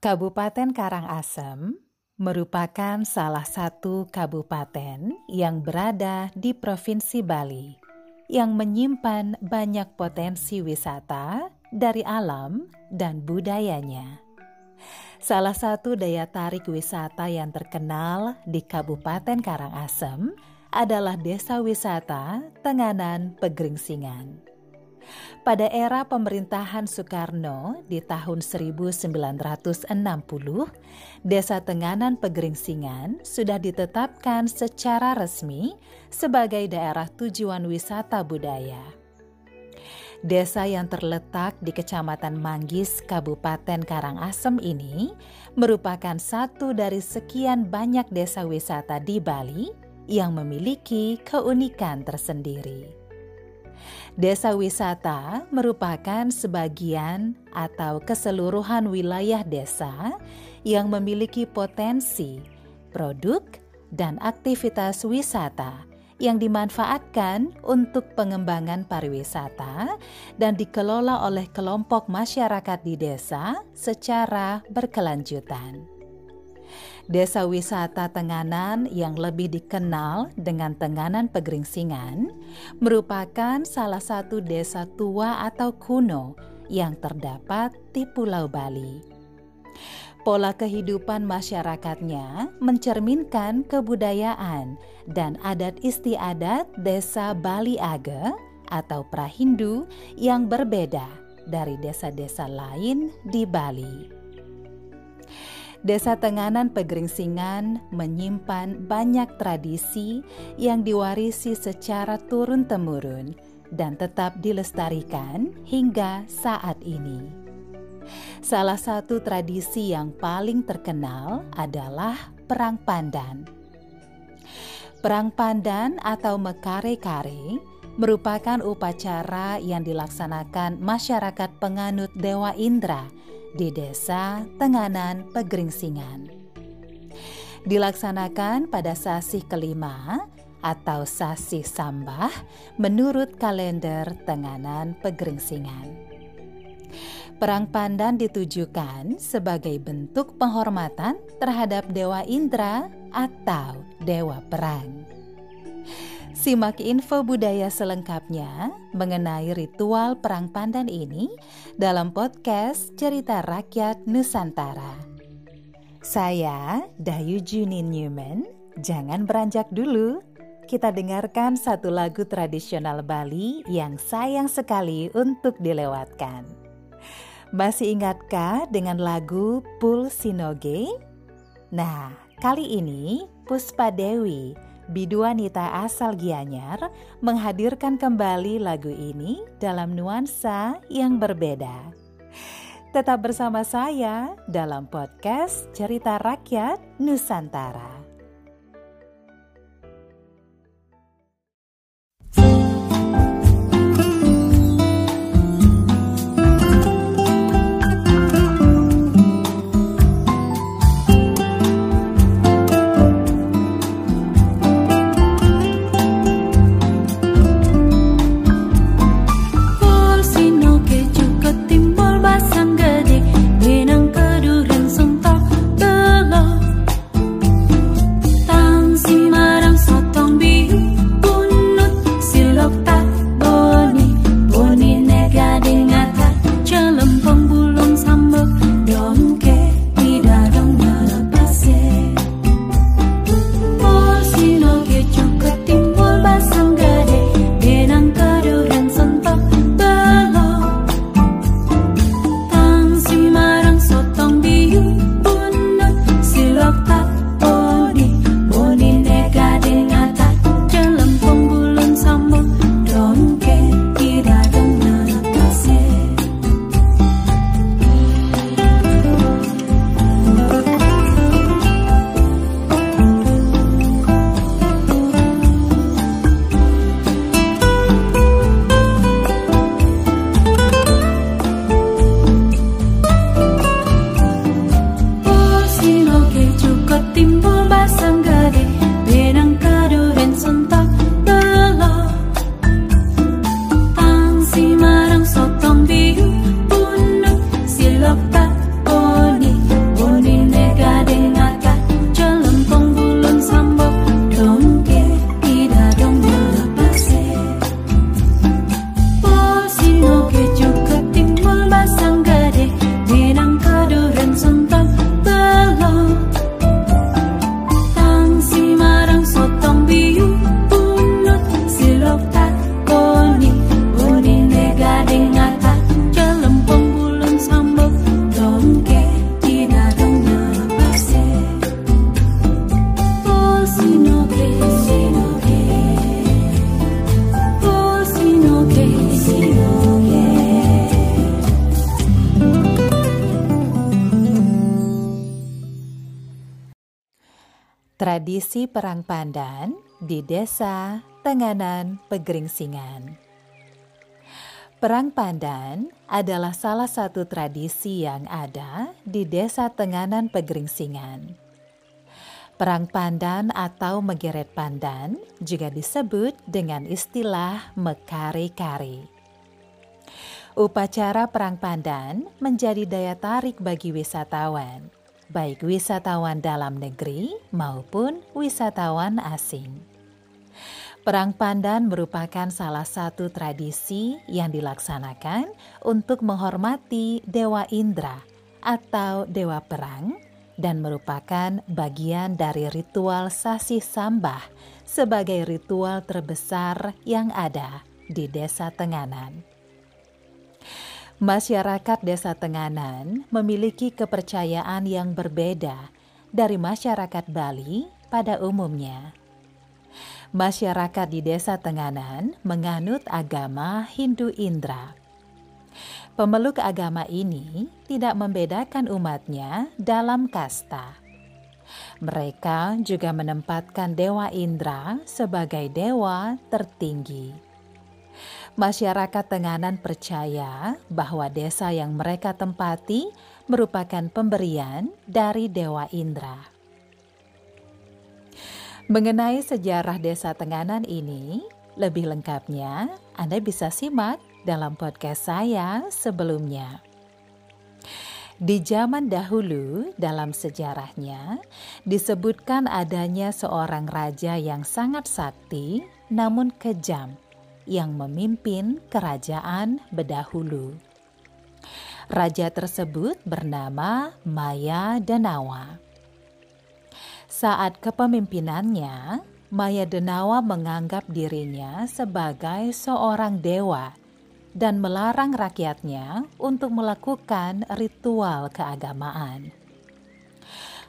Kabupaten Karangasem merupakan salah satu kabupaten yang berada di Provinsi Bali yang menyimpan banyak potensi wisata dari alam dan budayanya. Salah satu daya tarik wisata yang terkenal di Kabupaten Karangasem adalah Desa Wisata Tenganan Pegeringsingan. Pada era pemerintahan Soekarno di tahun 1960, Desa Tenganan Pegeringsingan sudah ditetapkan secara resmi sebagai daerah tujuan wisata budaya. Desa yang terletak di Kecamatan Manggis, Kabupaten Karangasem ini merupakan satu dari sekian banyak desa wisata di Bali yang memiliki keunikan tersendiri. Desa wisata merupakan sebagian atau keseluruhan wilayah desa yang memiliki potensi, produk, dan aktivitas wisata yang dimanfaatkan untuk pengembangan pariwisata dan dikelola oleh kelompok masyarakat di desa secara berkelanjutan. Desa wisata Tenganan yang lebih dikenal dengan Tenganan Pegeringsingan merupakan salah satu desa tua atau kuno yang terdapat di Pulau Bali. Pola kehidupan masyarakatnya mencerminkan kebudayaan dan adat istiadat desa Bali Age atau Prahindu yang berbeda dari desa-desa lain di Bali. Desa Tenganan Pegeringsingan menyimpan banyak tradisi yang diwarisi secara turun-temurun dan tetap dilestarikan hingga saat ini. Salah satu tradisi yang paling terkenal adalah Perang Pandan. Perang Pandan atau Mekare-kare merupakan upacara yang dilaksanakan masyarakat penganut Dewa Indra di Desa Tenganan Pegeringsingan. Dilaksanakan pada sasih kelima atau sasih sambah menurut kalender Tenganan Pegeringsingan. Perang pandan ditujukan sebagai bentuk penghormatan terhadap Dewa Indra atau Dewa Perang. Simak info budaya selengkapnya mengenai ritual perang pandan ini dalam podcast Cerita Rakyat Nusantara. Saya Dayu Junin Newman, jangan beranjak dulu. Kita dengarkan satu lagu tradisional Bali yang sayang sekali untuk dilewatkan. Masih ingatkah dengan lagu Pul Sinoge? Nah, kali ini Puspa Dewi biduanita asal Gianyar menghadirkan kembali lagu ini dalam nuansa yang berbeda. Tetap bersama saya dalam podcast Cerita Rakyat Nusantara. Tradisi Perang Pandan di Desa Tenganan Pegeringsingan. Perang Pandan adalah salah satu tradisi yang ada di Desa Tenganan Pegeringsingan. Perang Pandan atau Megeret Pandan juga disebut dengan istilah Mekari-kari. Upacara Perang Pandan menjadi daya tarik bagi wisatawan baik wisatawan dalam negeri maupun wisatawan asing. Perang Pandan merupakan salah satu tradisi yang dilaksanakan untuk menghormati Dewa Indra atau Dewa Perang dan merupakan bagian dari ritual Sasi Sambah sebagai ritual terbesar yang ada di Desa Tenganan. Masyarakat Desa Tenganan memiliki kepercayaan yang berbeda dari masyarakat Bali pada umumnya. Masyarakat di Desa Tenganan menganut agama Hindu Indra. Pemeluk agama ini tidak membedakan umatnya dalam kasta. Mereka juga menempatkan Dewa Indra sebagai dewa tertinggi masyarakat Tenganan percaya bahwa desa yang mereka tempati merupakan pemberian dari Dewa Indra. Mengenai sejarah desa Tenganan ini, lebih lengkapnya Anda bisa simak dalam podcast saya sebelumnya. Di zaman dahulu, dalam sejarahnya, disebutkan adanya seorang raja yang sangat sakti namun kejam yang memimpin kerajaan bedahulu. Raja tersebut bernama Maya Denawa. Saat kepemimpinannya, Maya Denawa menganggap dirinya sebagai seorang dewa dan melarang rakyatnya untuk melakukan ritual keagamaan.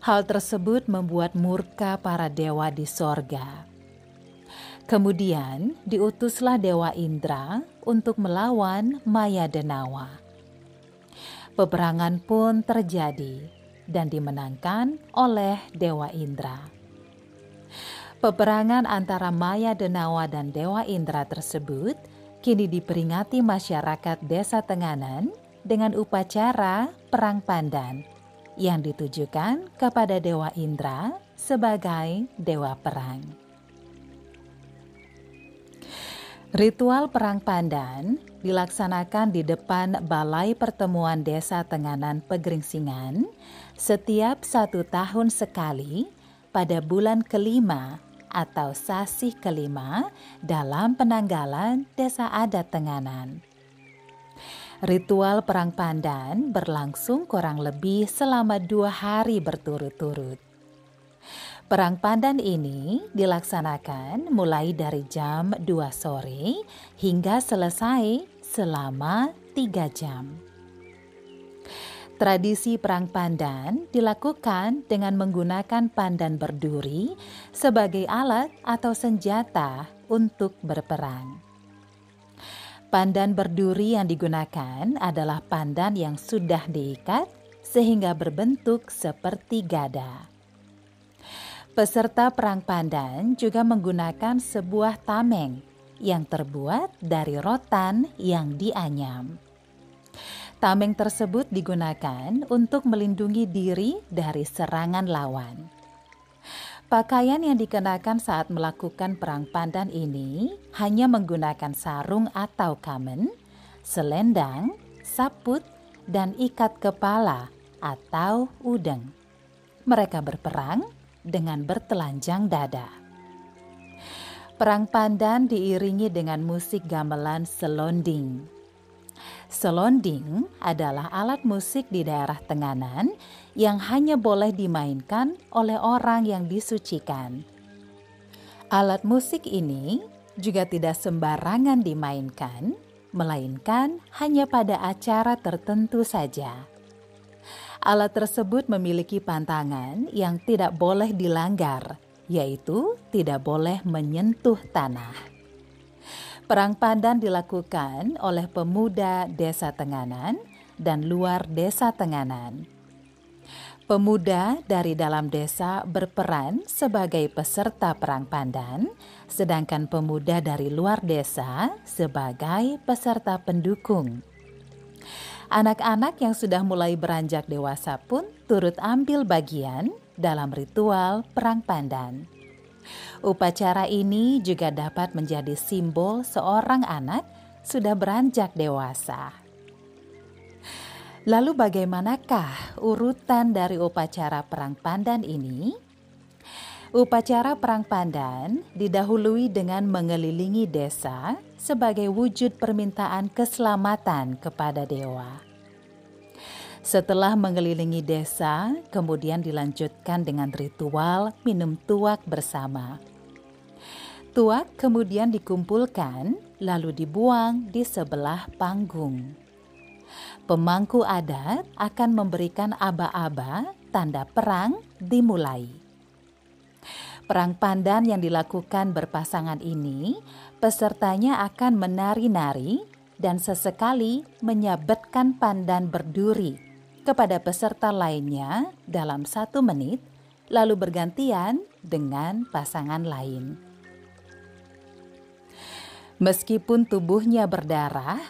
Hal tersebut membuat murka para dewa di sorga. Kemudian diutuslah Dewa Indra untuk melawan Maya Denawa. Peperangan pun terjadi dan dimenangkan oleh Dewa Indra. Peperangan antara Maya Denawa dan Dewa Indra tersebut kini diperingati masyarakat Desa Tenganan dengan upacara Perang Pandan yang ditujukan kepada Dewa Indra sebagai Dewa Perang. Ritual Perang Pandan dilaksanakan di depan Balai Pertemuan Desa Tenganan Pegeringsingan setiap satu tahun sekali pada bulan kelima atau sasih kelima dalam penanggalan Desa Adat Tenganan. Ritual Perang Pandan berlangsung kurang lebih selama dua hari berturut-turut. Perang pandan ini dilaksanakan mulai dari jam 2 sore hingga selesai selama 3 jam. Tradisi perang pandan dilakukan dengan menggunakan pandan berduri sebagai alat atau senjata untuk berperang. Pandan berduri yang digunakan adalah pandan yang sudah diikat sehingga berbentuk seperti gada. Peserta perang pandan juga menggunakan sebuah tameng yang terbuat dari rotan yang dianyam. Tameng tersebut digunakan untuk melindungi diri dari serangan lawan. Pakaian yang dikenakan saat melakukan perang pandan ini hanya menggunakan sarung atau kamen, selendang, saput, dan ikat kepala atau udeng. Mereka berperang dengan bertelanjang dada. Perang pandan diiringi dengan musik gamelan selonding. Selonding adalah alat musik di daerah Tenganan yang hanya boleh dimainkan oleh orang yang disucikan. Alat musik ini juga tidak sembarangan dimainkan, melainkan hanya pada acara tertentu saja. Alat tersebut memiliki pantangan yang tidak boleh dilanggar, yaitu tidak boleh menyentuh tanah. Perang pandan dilakukan oleh pemuda Desa Tenganan dan luar Desa Tenganan. Pemuda dari dalam desa berperan sebagai peserta perang pandan, sedangkan pemuda dari luar desa sebagai peserta pendukung. Anak-anak yang sudah mulai beranjak dewasa pun turut ambil bagian dalam ritual perang pandan. Upacara ini juga dapat menjadi simbol seorang anak sudah beranjak dewasa. Lalu bagaimanakah urutan dari upacara perang pandan ini? Upacara perang pandan didahului dengan mengelilingi desa sebagai wujud permintaan keselamatan kepada dewa. Setelah mengelilingi desa, kemudian dilanjutkan dengan ritual minum tuak bersama. Tuak kemudian dikumpulkan lalu dibuang di sebelah panggung pemangku adat akan memberikan aba-aba tanda perang dimulai. Perang pandan yang dilakukan berpasangan ini, pesertanya akan menari-nari dan sesekali menyabetkan pandan berduri kepada peserta lainnya dalam satu menit, lalu bergantian dengan pasangan lain. Meskipun tubuhnya berdarah,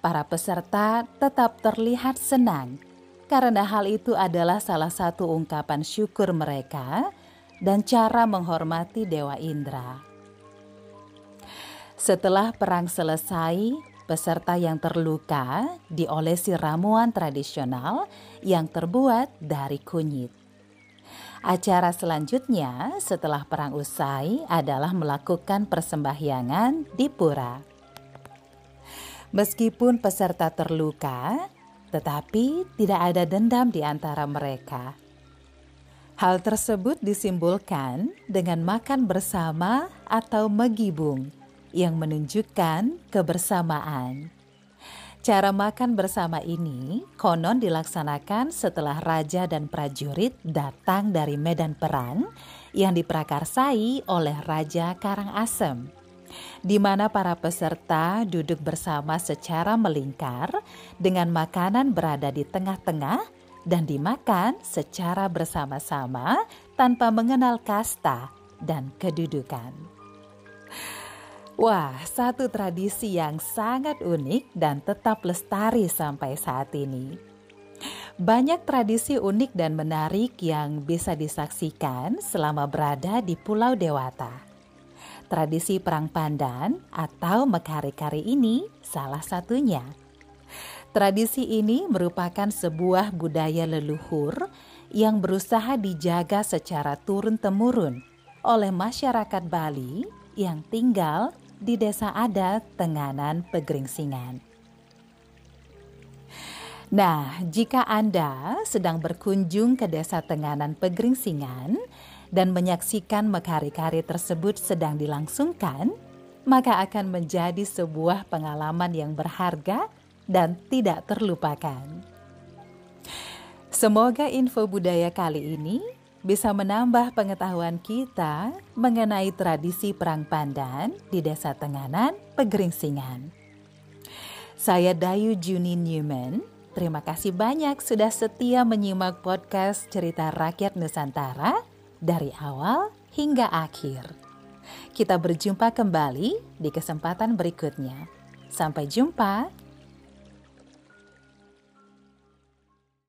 para peserta tetap terlihat senang karena hal itu adalah salah satu ungkapan syukur mereka dan cara menghormati Dewa Indra. Setelah perang selesai, peserta yang terluka diolesi ramuan tradisional yang terbuat dari kunyit. Acara selanjutnya setelah perang usai adalah melakukan persembahyangan di pura. Meskipun peserta terluka, tetapi tidak ada dendam di antara mereka. Hal tersebut disimbolkan dengan makan bersama atau megibung yang menunjukkan kebersamaan. Cara makan bersama ini konon dilaksanakan setelah raja dan prajurit datang dari medan perang yang diprakarsai oleh Raja Karangasem di mana para peserta duduk bersama secara melingkar dengan makanan berada di tengah-tengah dan dimakan secara bersama-sama tanpa mengenal kasta dan kedudukan. Wah, satu tradisi yang sangat unik dan tetap lestari sampai saat ini. Banyak tradisi unik dan menarik yang bisa disaksikan selama berada di Pulau Dewata. Tradisi perang pandan atau mekari-kari ini salah satunya. Tradisi ini merupakan sebuah budaya leluhur yang berusaha dijaga secara turun-temurun oleh masyarakat Bali yang tinggal di desa adat Tenganan Pegeringsingan. Nah, jika Anda sedang berkunjung ke desa Tenganan Pegeringsingan, dan menyaksikan mekari-kari tersebut sedang dilangsungkan, maka akan menjadi sebuah pengalaman yang berharga dan tidak terlupakan. Semoga info budaya kali ini bisa menambah pengetahuan kita mengenai tradisi perang pandan di Desa Tenganan, Pegeringsingan. Saya Dayu Juni Newman. Terima kasih banyak sudah setia menyimak podcast Cerita Rakyat Nusantara dari awal hingga akhir. Kita berjumpa kembali di kesempatan berikutnya. Sampai jumpa.